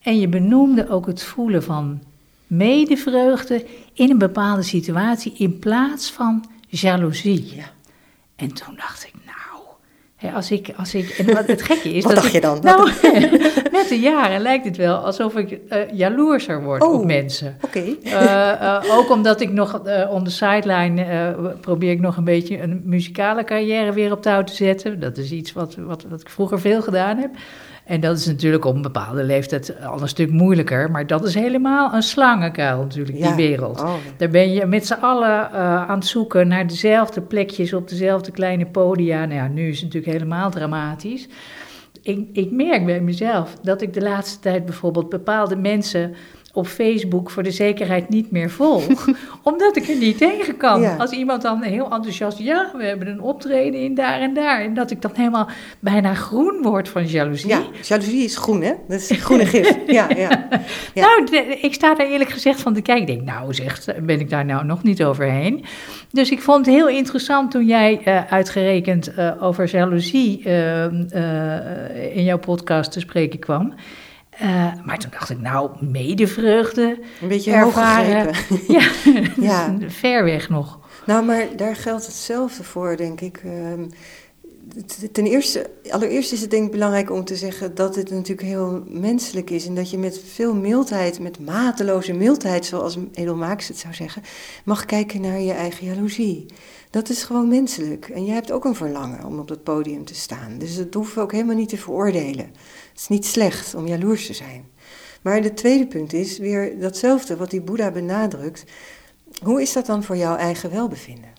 En je benoemde ook het voelen van medevreugde in een bepaalde situatie in plaats van jaloezie. Ja. En toen dacht ik, nou, hè, als ik, als ik, en wat het gekke is. wat dat dacht ik, je dan? Nou, met de jaren lijkt het wel alsof ik uh, jaloerser word oh, op mensen. Oké. Okay. Uh, uh, ook omdat ik nog on the sideline probeer ik nog een beetje een muzikale carrière weer op touw te zetten. Dat is iets wat, wat, wat ik vroeger veel gedaan heb. En dat is natuurlijk op een bepaalde leeftijd al een stuk moeilijker. Maar dat is helemaal een slangenkuil natuurlijk, ja. die wereld. Oh. Daar ben je met z'n allen uh, aan het zoeken naar dezelfde plekjes op dezelfde kleine podia. Nou ja, nu is het natuurlijk helemaal dramatisch. Ik, ik merk bij mezelf dat ik de laatste tijd bijvoorbeeld bepaalde mensen op Facebook voor de zekerheid niet meer volg. omdat ik er niet tegen kan. Ja. Als iemand dan heel enthousiast, ja, we hebben een optreden in daar en daar. En dat ik dan helemaal bijna groen word van jaloezie. Ja, jaloezie is groen, hè? Dat is groene gif. Ja, ja. ja. Nou, de, ik sta daar eerlijk gezegd van te kijken. Ik denk, nou zeg, ben ik daar nou nog niet overheen. Dus ik vond het heel interessant toen jij uh, uitgerekend uh, over jaloezie uh, in jouw podcast te spreken kwam. Uh, maar toen dacht ik, nou, medevreugde. Een beetje ervaren. ja, ja. ver weg nog. Nou, maar daar geldt hetzelfde voor, denk ik. Uh, ten eerste, allereerst is het denk ik belangrijk om te zeggen dat het natuurlijk heel menselijk is. En dat je met veel mildheid, met mateloze mildheid, zoals Edelmaaks het zou zeggen, mag kijken naar je eigen jaloezie. Dat is gewoon menselijk. En jij hebt ook een verlangen om op dat podium te staan. Dus dat hoeven we ook helemaal niet te veroordelen. Het is niet slecht om jaloers te zijn. Maar het tweede punt is weer datzelfde wat die Boeddha benadrukt. Hoe is dat dan voor jouw eigen welbevinden?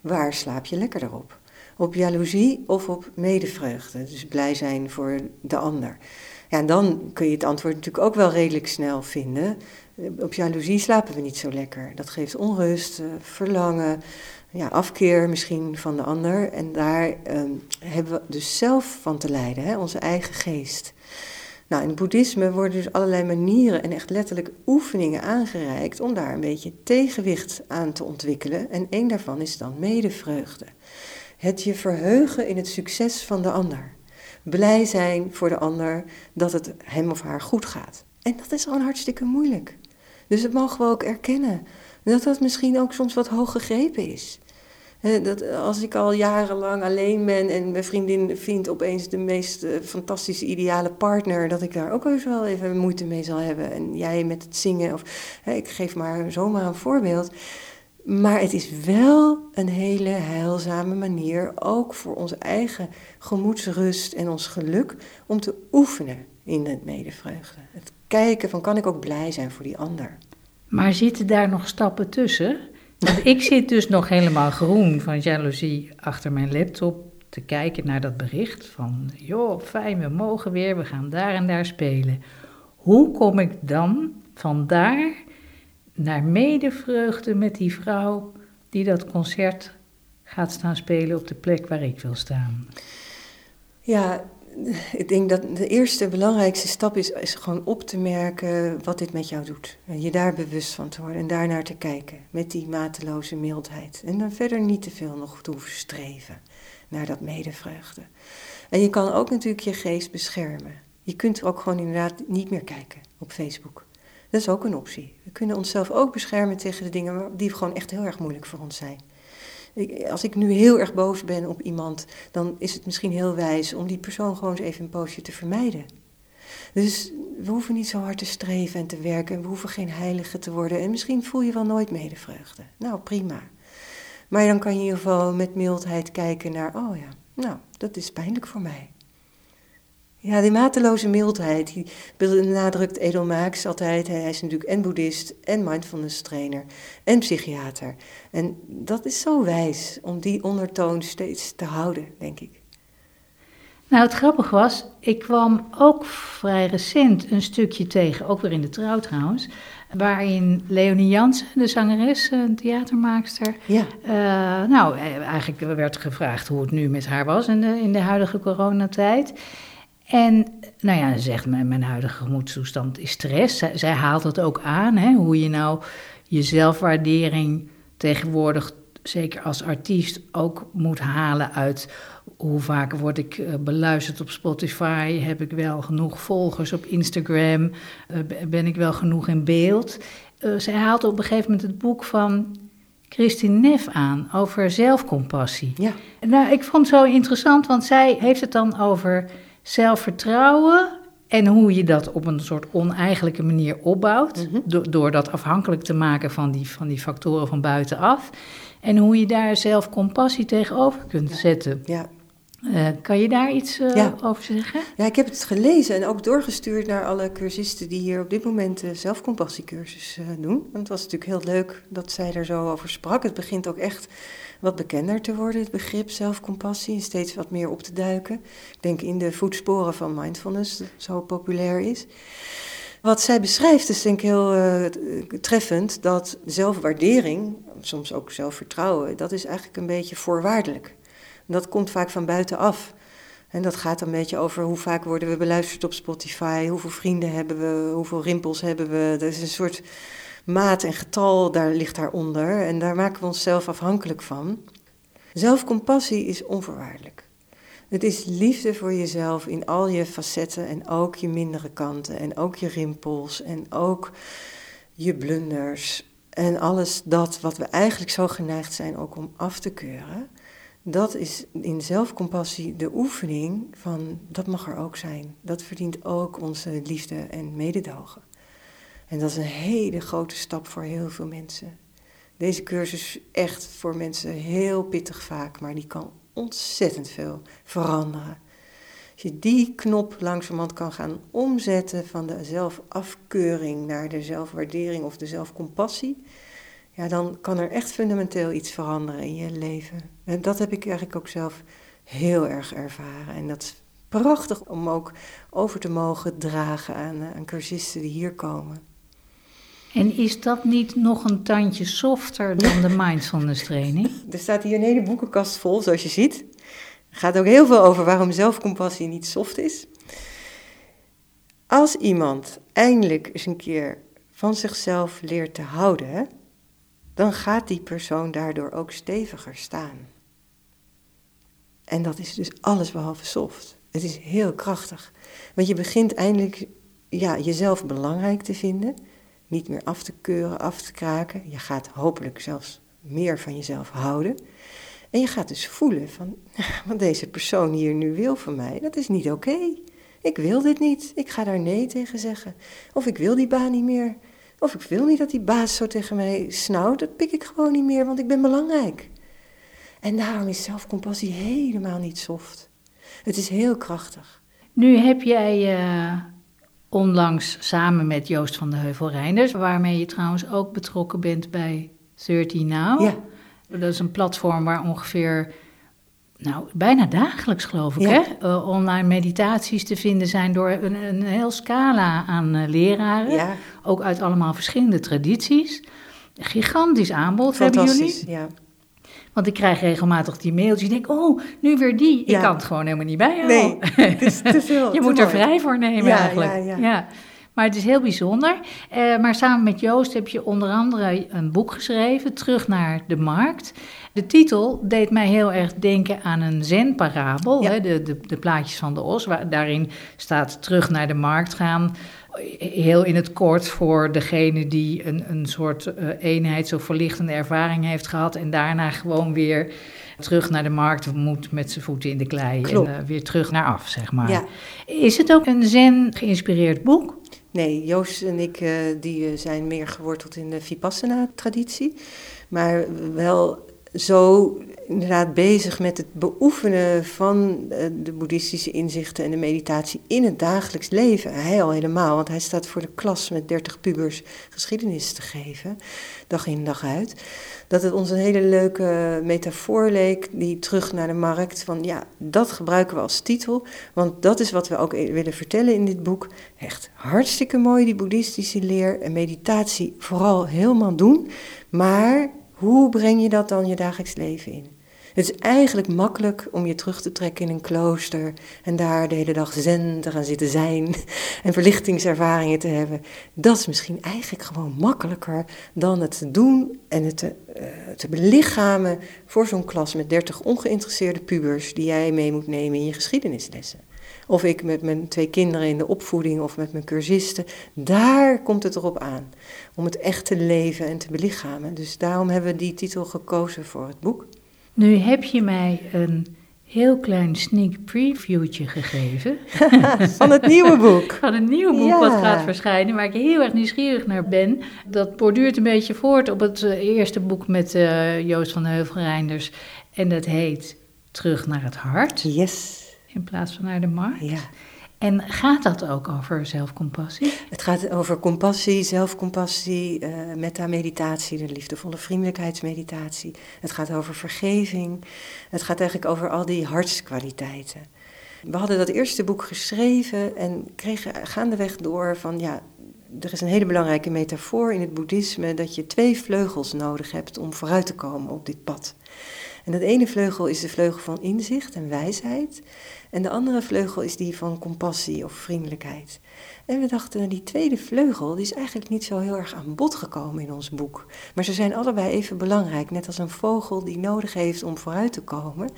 Waar slaap je lekkerder op? Op jaloezie of op medevreugde? Dus blij zijn voor de ander. Ja, en dan kun je het antwoord natuurlijk ook wel redelijk snel vinden. Op jaloezie slapen we niet zo lekker. Dat geeft onrust, verlangen, ja, afkeer misschien van de ander. En daar um, hebben we dus zelf van te lijden, hè? onze eigen geest. Nou, in het boeddhisme worden dus allerlei manieren en echt letterlijk oefeningen aangereikt om daar een beetje tegenwicht aan te ontwikkelen. En één daarvan is dan medevreugde. Het je verheugen in het succes van de ander. Blij zijn voor de ander dat het hem of haar goed gaat. En dat is gewoon hartstikke moeilijk. Dus dat mogen we ook erkennen. Dat dat misschien ook soms wat hoog gegrepen is. Dat als ik al jarenlang alleen ben en mijn vriendin vindt opeens de meest uh, fantastische, ideale partner, dat ik daar ook eens wel even moeite mee zal hebben. En jij met het zingen, of ik geef maar zomaar een voorbeeld. Maar het is wel een hele heilzame manier, ook voor onze eigen gemoedsrust en ons geluk, om te oefenen in het medevreugde. Het kijken van kan ik ook blij zijn voor die ander. Maar zitten daar nog stappen tussen? Want ik zit dus nog helemaal groen van jaloezie achter mijn laptop te kijken naar dat bericht van, joh, fijn, we mogen weer, we gaan daar en daar spelen. Hoe kom ik dan van daar naar medevreugde met die vrouw die dat concert gaat staan spelen op de plek waar ik wil staan? Ja, ik denk dat de eerste belangrijkste stap is, is gewoon op te merken wat dit met jou doet. En je daar bewust van te worden en daarnaar te kijken met die mateloze mildheid. En dan verder niet te veel nog te hoeven streven naar dat medevreugde. En je kan ook natuurlijk je geest beschermen. Je kunt ook gewoon inderdaad niet meer kijken op Facebook. Dat is ook een optie. We kunnen onszelf ook beschermen tegen de dingen die gewoon echt heel erg moeilijk voor ons zijn. Als ik nu heel erg boos ben op iemand, dan is het misschien heel wijs om die persoon gewoon eens even een poosje te vermijden. Dus we hoeven niet zo hard te streven en te werken en we hoeven geen heilige te worden. En misschien voel je wel nooit medevreugde. Nou, prima. Maar dan kan je in ieder geval met mildheid kijken naar, oh ja, nou, dat is pijnlijk voor mij. Ja, die mateloze mildheid, die benadrukt Edelmaaks altijd. Hij is natuurlijk en boeddhist en mindfulness trainer en psychiater. En dat is zo wijs om die ondertoon steeds te houden, denk ik. Nou, het grappige was, ik kwam ook vrij recent een stukje tegen, ook weer in de trouw trouwens, waarin Leonie Jansen, de zangeres, een theatermaakster, Ja. eh, nou, eh, eigenlijk werd gevraagd hoe het nu met haar was in de, in de huidige coronatijd. En nou ja, ze zegt, mijn, mijn huidige gemoedstoestand is stress. Zij, zij haalt dat ook aan, hè, hoe je nou je zelfwaardering tegenwoordig, zeker als artiest, ook moet halen uit hoe vaak word ik eh, beluisterd op Spotify? Heb ik wel genoeg volgers op Instagram? Eh, ben ik wel genoeg in beeld? Eh, zij haalt op een gegeven moment het boek van Christine Neff aan over zelfcompassie. Ja. Nou, ik vond het zo interessant, want zij heeft het dan over zelfvertrouwen en hoe je dat op een soort oneigenlijke manier opbouwt, Mhm. do- door dat afhankelijk te maken van die, van die factoren van buitenaf. En hoe je daar zelfcompassie tegenover kunt zetten. Ja. Eh, kan je daar iets eh, Ja. over zeggen? ja, ik heb het gelezen en ook doorgestuurd naar alle cursisten die hier op dit moment de zelfcompassiecursus eh, doen. Want het was natuurlijk heel leuk dat zij er zo over sprak. Het begint ook echt wat bekender te worden, het begrip zelfcompassie, steeds wat meer op te duiken. Ik denk in de voetsporen van mindfulness, dat zo populair is. Wat zij beschrijft is denk ik heel eh, treffend dat zelfwaardering, soms ook zelfvertrouwen, dat is eigenlijk een beetje voorwaardelijk. Dat komt vaak van buitenaf. En dat gaat een beetje over hoe vaak worden we beluisterd op Spotify, hoeveel vrienden hebben we, hoeveel rimpels hebben we. Er is een soort maat en getal, daar ligt daaronder. En daar maken we onszelf afhankelijk van. Zelfcompassie is onvoorwaardelijk. Het is liefde voor jezelf in al je facetten en ook je mindere kanten en ook je rimpels en ook je blunders en alles dat wat we eigenlijk zo geneigd zijn ook om af te keuren. Dat is in zelfcompassie de oefening van dat mag er ook zijn. Dat verdient ook onze liefde en mededogen. En dat is een hele grote stap voor heel veel mensen. Deze cursus is echt voor mensen heel pittig vaak, maar die kan ontzettend veel veranderen. Als je die knop langzamerhand kan gaan omzetten van de zelfafkeuring naar de zelfwaardering of de zelfcompassie, ja, dan kan er echt fundamenteel iets veranderen in je leven. En dat heb ik eigenlijk ook zelf heel erg ervaren. En dat is prachtig om ook over te mogen dragen aan, eh, aan cursisten die hier komen. En is dat niet nog een tandje softer dan de mindfulness training? Er staat hier een hele boekenkast vol, zoals je ziet. Er gaat ook heel veel over waarom zelfcompassie niet soft is. Als iemand eindelijk eens een keer van zichzelf leert te houden, dan gaat die persoon daardoor ook steviger staan. En dat is dus alles behalve soft. Het is heel krachtig. Want je begint eindelijk ja, jezelf belangrijk te vinden. Niet meer af te keuren, af te kraken. Je gaat hopelijk zelfs meer van jezelf houden. En je gaat dus voelen van, wat deze persoon hier nu wil van mij, dat is niet oké. Ik wil dit niet. Ik ga daar nee tegen zeggen. Of ik wil die baan niet meer. Of ik wil niet dat die baas zo tegen mij snauwt. Dat pik ik gewoon niet meer, want ik ben belangrijk. En daarom is zelfcompassie helemaal niet soft. Het is heel krachtig. Nu heb jij uh, onlangs samen met Joost van de Heuvel-Reinders, waarmee je trouwens ook betrokken bent bij 30 Now. Ja. Dat is een platform waar ongeveer, nou, bijna dagelijks geloof ik, Ja. hè, uh, online meditaties te vinden zijn door een, een heel scala aan uh, leraren. Ja. Ook uit allemaal verschillende tradities. Gigantisch aanbod hebben jullie. Ja. Want ik krijg regelmatig die mailtjes. Ik denk, oh, nu weer die. Ik kan het gewoon helemaal niet bijhouden. Nee, het is te veel. Je te moet er vrij voor nemen Ja, eigenlijk. ja, ja. Maar het is heel bijzonder. Eh, maar samen met Joost heb je onder andere een boek geschreven, Terug naar de Markt. De titel deed mij heel erg denken aan een zen-parabel, Ja. hè, de, de, de plaatjes van de os. Waar, daarin staat terug naar de markt gaan. Heel in het kort voor degene die een, een soort eh, eenheids- of verlichtende ervaring heeft gehad. En daarna gewoon weer terug naar de markt moet met zijn voeten in de klei. Klopt. En eh, weer terug naar af, zeg maar. Ja. Is het ook een zen-geïnspireerd boek? Nee, Joost en ik eh, die eh, zijn meer geworteld in de Vipassana-traditie. Maar wel zo inderdaad bezig met het beoefenen van eh, de boeddhistische inzichten en de meditatie in het dagelijks leven. Hij al helemaal, want hij staat voor de klas met 30 pubers geschiedenis te geven, dag in dag uit. Dat het ons een hele leuke metafoor leek, die terug naar de markt. Van ja, dat gebruiken we als titel, want dat is wat we ook willen vertellen in dit boek. Echt hartstikke mooi, die boeddhistische leer en meditatie vooral helemaal doen. Maar hoe breng je dat dan je dagelijks leven in? Het is eigenlijk makkelijk om je terug te trekken in een klooster en daar de hele dag zen te gaan zitten zijn en verlichtingservaringen te hebben. Dat is misschien eigenlijk gewoon makkelijker dan het te doen en het te, uh, te belichamen voor zo'n klas met 30 ongeïnteresseerde pubers die jij mee moet nemen in je geschiedenislessen. Of ik met mijn twee kinderen in de opvoeding of met mijn cursisten. Daar komt het erop aan. Om het echt te leven en te belichamen. Dus daarom hebben we die titel gekozen voor het boek. Nu heb je mij een heel klein sneak previewtje gegeven. Van het nieuwe boek. Van het nieuwe boek wat gaat verschijnen, waar ik heel erg nieuwsgierig naar ben. Dat borduurt een beetje voort op het eh, eerste boek met uh, Joost van Heuvelreinders. En dat heet Terug naar het hart. Yes. In plaats van naar de markt. Ja. En gaat dat ook over zelfcompassie? Het gaat over compassie, zelfcompassie, uh, meta-meditatie, de liefdevolle vriendelijkheidsmeditatie. Het gaat over vergeving. Het gaat eigenlijk over al die hartskwaliteiten. We hadden dat eerste boek geschreven en kregen gaandeweg door van ja, er is een hele belangrijke metafoor in het boeddhisme dat je twee vleugels nodig hebt om vooruit te komen op dit pad. En dat ene vleugel is de vleugel van inzicht en wijsheid. En de andere vleugel is die van compassie of vriendelijkheid. En we dachten, die tweede vleugel die is eigenlijk niet zo heel erg aan bod gekomen in ons boek. Maar ze zijn allebei even belangrijk. Net als een vogel die nodig heeft om vooruit te komen,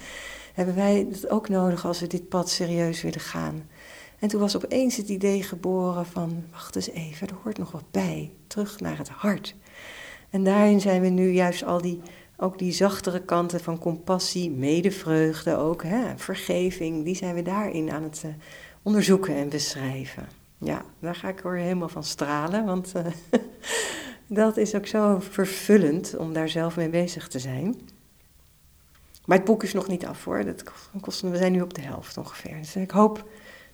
hebben wij het ook nodig als we dit pad serieus willen gaan. En toen was opeens het idee geboren van, wacht eens even, er hoort nog wat bij. Terug naar het hart. En daarin zijn we nu juist al die ook die zachtere kanten van compassie, medevreugde ook, hè, vergeving, die zijn we daarin aan het uh, onderzoeken en beschrijven. Ja, daar ga ik weer helemaal van stralen, want uh, dat is ook zo vervullend om daar zelf mee bezig te zijn. Maar het boek is nog niet af hoor, dat kost, we zijn nu op de helft ongeveer. Dus ik hoop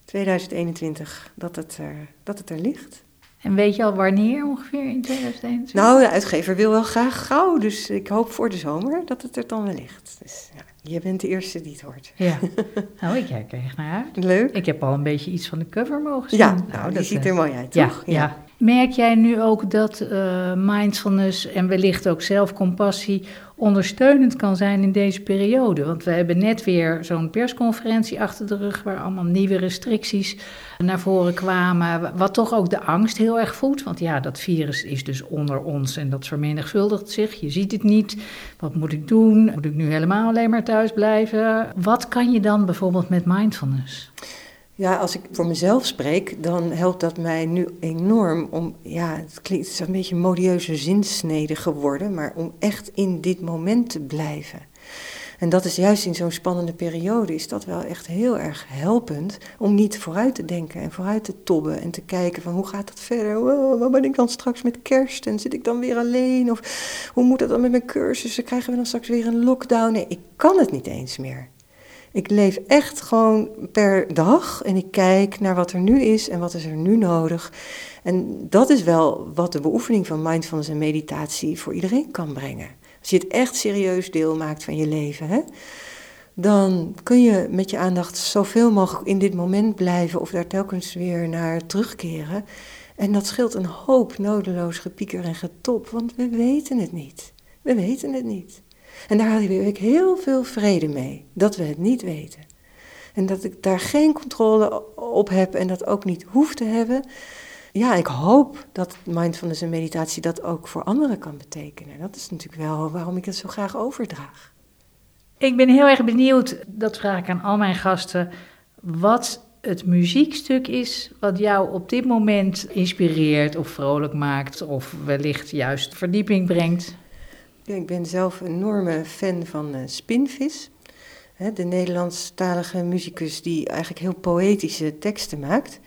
2021 dat het dat het er ligt. En weet je al wanneer ongeveer in 2021? Nou, de uitgever wil wel graag gauw, dus ik hoop voor de zomer dat het er dan wellicht. Dus ja, je bent de eerste die het hoort. Ja, nou ik kijk er echt naar uit. Leuk. Ik heb al een beetje iets van de cover mogen zien. Ja, nou, nou die ziet er eh, mooi uit, toch? Ja, ja. Merk jij nu ook dat uh, mindfulness en wellicht ook zelfcompassie ondersteunend kan zijn in deze periode? Want we hebben net weer zo'n persconferentie achter de rug waar allemaal nieuwe restricties naar voren kwamen. Wat toch ook de angst heel erg voedt. Want ja, dat virus is dus onder ons en dat vermenigvuldigt zich. Je ziet het niet. Wat moet ik doen? Moet ik nu helemaal alleen maar thuis blijven? Wat kan je dan bijvoorbeeld met mindfulness? Ja, als ik voor mezelf spreek, dan helpt dat mij nu enorm om, ja, het klinkt is een beetje een modieuze zinsnede geworden, maar om echt in dit moment te blijven. En dat is juist in zo'n spannende periode, is dat wel echt heel erg helpend om niet vooruit te denken en vooruit te tobben en te kijken van hoe gaat dat verder? Wat ben ik dan straks met kerst en zit ik dan weer alleen? Of hoe moet dat dan met mijn cursussen? Krijgen we dan straks weer een lockdown? Nee, ik kan het niet eens meer. Ik leef echt gewoon per dag en ik kijk naar wat er nu is en wat is er nu nodig. En dat is wel wat de beoefening van mindfulness en meditatie voor iedereen kan brengen. Als je het echt serieus deel maakt van je leven, hè, dan kun je met je aandacht zoveel mogelijk in dit moment blijven of daar telkens weer naar terugkeren. En dat scheelt een hoop nodeloos gepieker en getop, want we weten het niet. We weten het niet. En daar had ik heel veel vrede mee, dat we het niet weten. En dat ik daar geen controle op heb en dat ook niet hoef te hebben. Ja, ik hoop dat mindfulness en meditatie dat ook voor anderen kan betekenen. Dat is natuurlijk wel waarom ik het zo graag overdraag. Ik ben heel erg benieuwd, dat vraag ik aan al mijn gasten, wat het muziekstuk is wat jou op dit moment inspireert of vrolijk maakt of wellicht juist verdieping brengt. Ik ben zelf een enorme fan van uh, Spinvis. De Nederlandstalige muzikus die eigenlijk heel poëtische teksten maakt.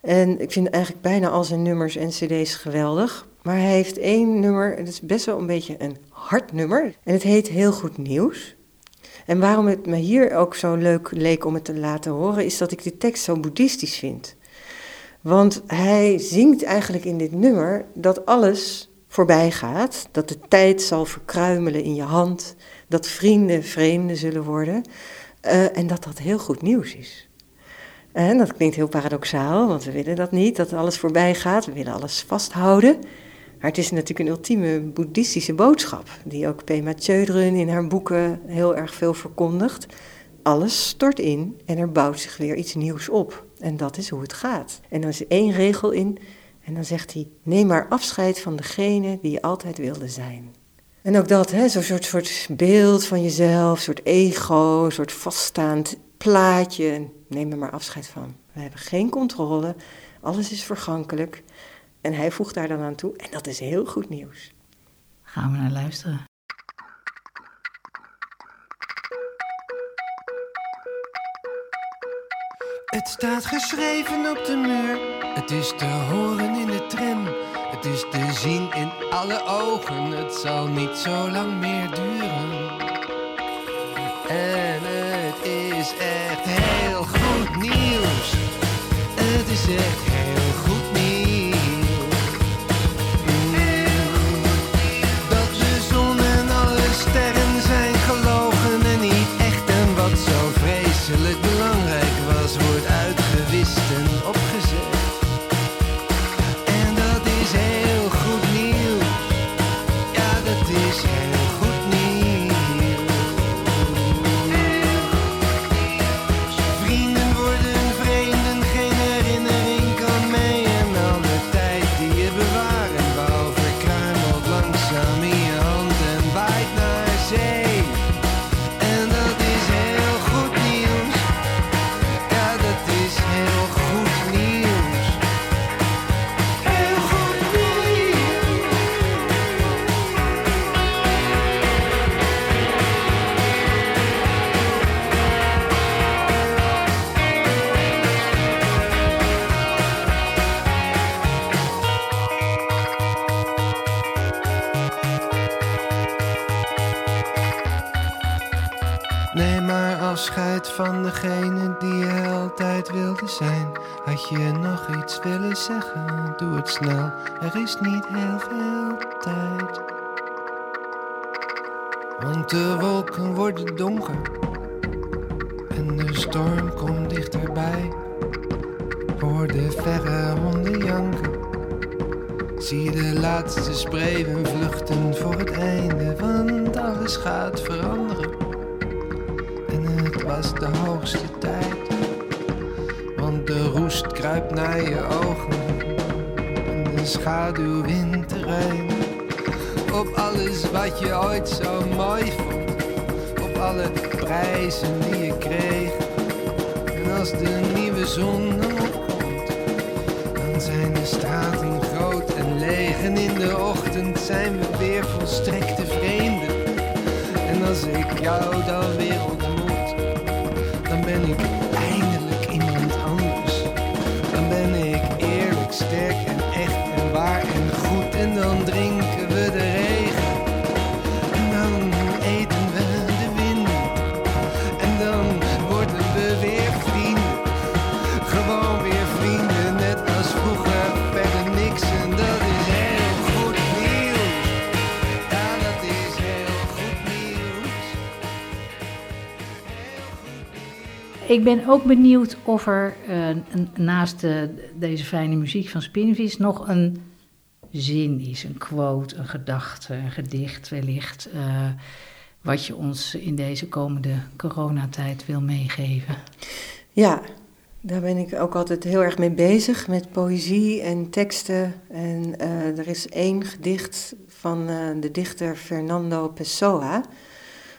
En ik vind eigenlijk bijna al zijn nummers en cd's geweldig. Maar hij heeft één nummer, het is best wel een beetje een hard nummer. En het heet Heel Goed Nieuws. En waarom het me hier ook zo leuk leek om het te laten horen, is dat ik de tekst zo boeddhistisch vind. Want hij zingt eigenlijk in dit nummer dat alles voorbij gaat, dat de tijd zal verkruimelen in je hand, dat vrienden vreemden zullen worden uh, en dat dat heel goed nieuws is. En dat klinkt heel paradoxaal, want we willen dat niet, dat alles voorbij gaat, we willen alles vasthouden. Maar het is natuurlijk een ultieme boeddhistische boodschap, die ook Pema Chodron in haar boeken heel erg veel verkondigt. Alles stort in en er bouwt zich weer iets nieuws op. En dat is hoe het gaat. En dan is één regel in, en dan zegt hij: Neem maar afscheid van degene die je altijd wilde zijn. En ook dat, zo'n soort, soort beeld van jezelf, een soort ego, een soort vaststaand plaatje. Neem er maar afscheid van. We hebben geen controle, alles is vergankelijk. En hij voegt daar dan aan toe, en dat is heel goed nieuws. Gaan we naar luisteren. Het staat geschreven op de muur, het is te horen in de tram. Het is te zien in alle ogen, het zal niet zo lang meer duren. En het is echt heel goed nieuws. Het is echt zeggen, doe het snel, er is niet heel veel tijd. Want de wolken worden donker en de storm komt dichterbij. Hoor de verre honden janken. Zie de laatste spreeuwen vluchten voor het einde, want alles gaat veranderen was de hoogste tijd. Roest kruipt naar je ogen en de schaduw wint terrein. Op alles wat je ooit zo mooi vond, op alle prijzen die je kreeg. En als de nieuwe zon dan opkomt, dan zijn de straten groot en leeg. En in de ochtend zijn we weer volstrekte vreemden. En als ik jou dan weer ontmoet ben ik Ik ben ook benieuwd of er uh, naast uh, deze fijne muziek van Spinvis nog een zin is, een quote, een gedachte, een gedicht wellicht, uh, wat je ons in deze komende coronatijd wil meegeven. Ja, daar ben ik ook altijd heel erg mee bezig met poëzie en teksten. En er is één gedicht van de dichter Fernando Pessoa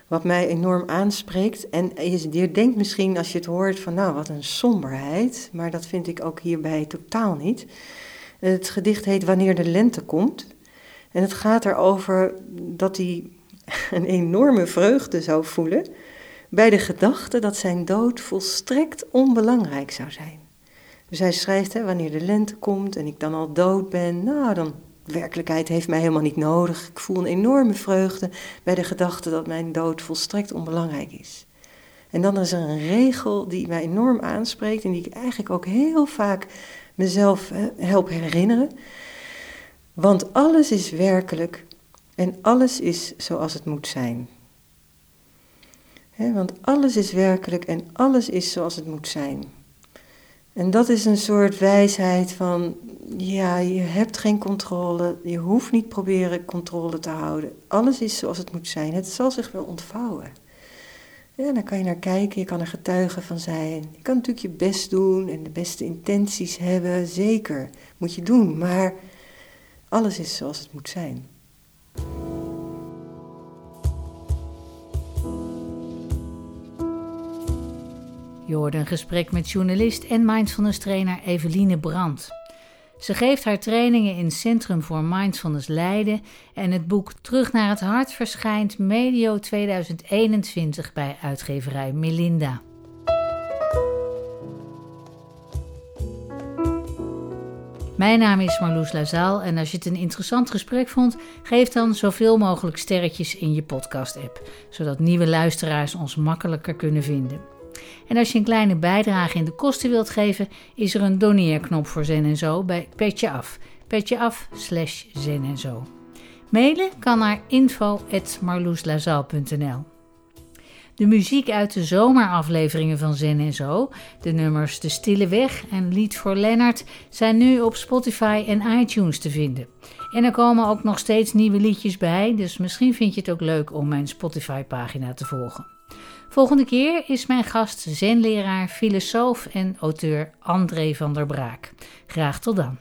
wat mij enorm aanspreekt. En je, denkt misschien als je het hoort van nou wat een somberheid, maar dat vind ik ook hierbij totaal niet. Het gedicht heet Wanneer de lente komt. En het gaat erover dat hij een enorme vreugde zou voelen bij de gedachte dat zijn dood volstrekt onbelangrijk zou zijn. Dus hij schrijft, hè, wanneer de lente komt en ik dan al dood ben, nou dan werkelijkheid heeft mij helemaal niet nodig. Ik voel een enorme vreugde bij de gedachte dat mijn dood volstrekt onbelangrijk is. En dan is er een regel die mij enorm aanspreekt en die ik eigenlijk ook heel vaak mezelf help herinneren. Want alles is werkelijk en alles is zoals het moet zijn. want alles is werkelijk en alles is zoals het moet zijn. En dat is een soort wijsheid van, ja, je hebt geen controle, je hoeft niet proberen controle te houden. Alles is zoals het moet zijn, het zal zich wel ontvouwen. Ja, dan kan je naar kijken, je kan er getuige van zijn. Je kan natuurlijk je best doen en de beste intenties hebben, zeker, moet je doen. Maar alles is zoals het moet zijn. Je hoorde een gesprek met journalist en mindfulness trainer Eveline Brandt. Ze geeft haar trainingen in Centrum voor Mindfulness Leiden en het boek Terug naar het Hart verschijnt medio 2021 bij uitgeverij Melinda. Mijn naam is Marloes Lazaal en als je het een interessant gesprek vond, geef dan zoveel mogelijk sterretjes in je podcast-app, zodat nieuwe luisteraars ons makkelijker kunnen vinden. En als je een kleine bijdrage in de kosten wilt geven, is er een doneerknop voor Zen en Zo bij Petje Af. Petje Af slash Zen en Zo. Mailen kan naar info.marloeslazaal.nl De muziek uit de zomerafleveringen van Zen en Zo, de nummers De Stille Weg en Lied voor Lennart, zijn nu op Spotify en iTunes te vinden. En er komen ook nog steeds nieuwe liedjes bij, dus misschien vind je het ook leuk om mijn Spotify-pagina te volgen. Volgende keer is mijn gast zenleraar, filosoof en auteur André van der Braak. Graag tot dan.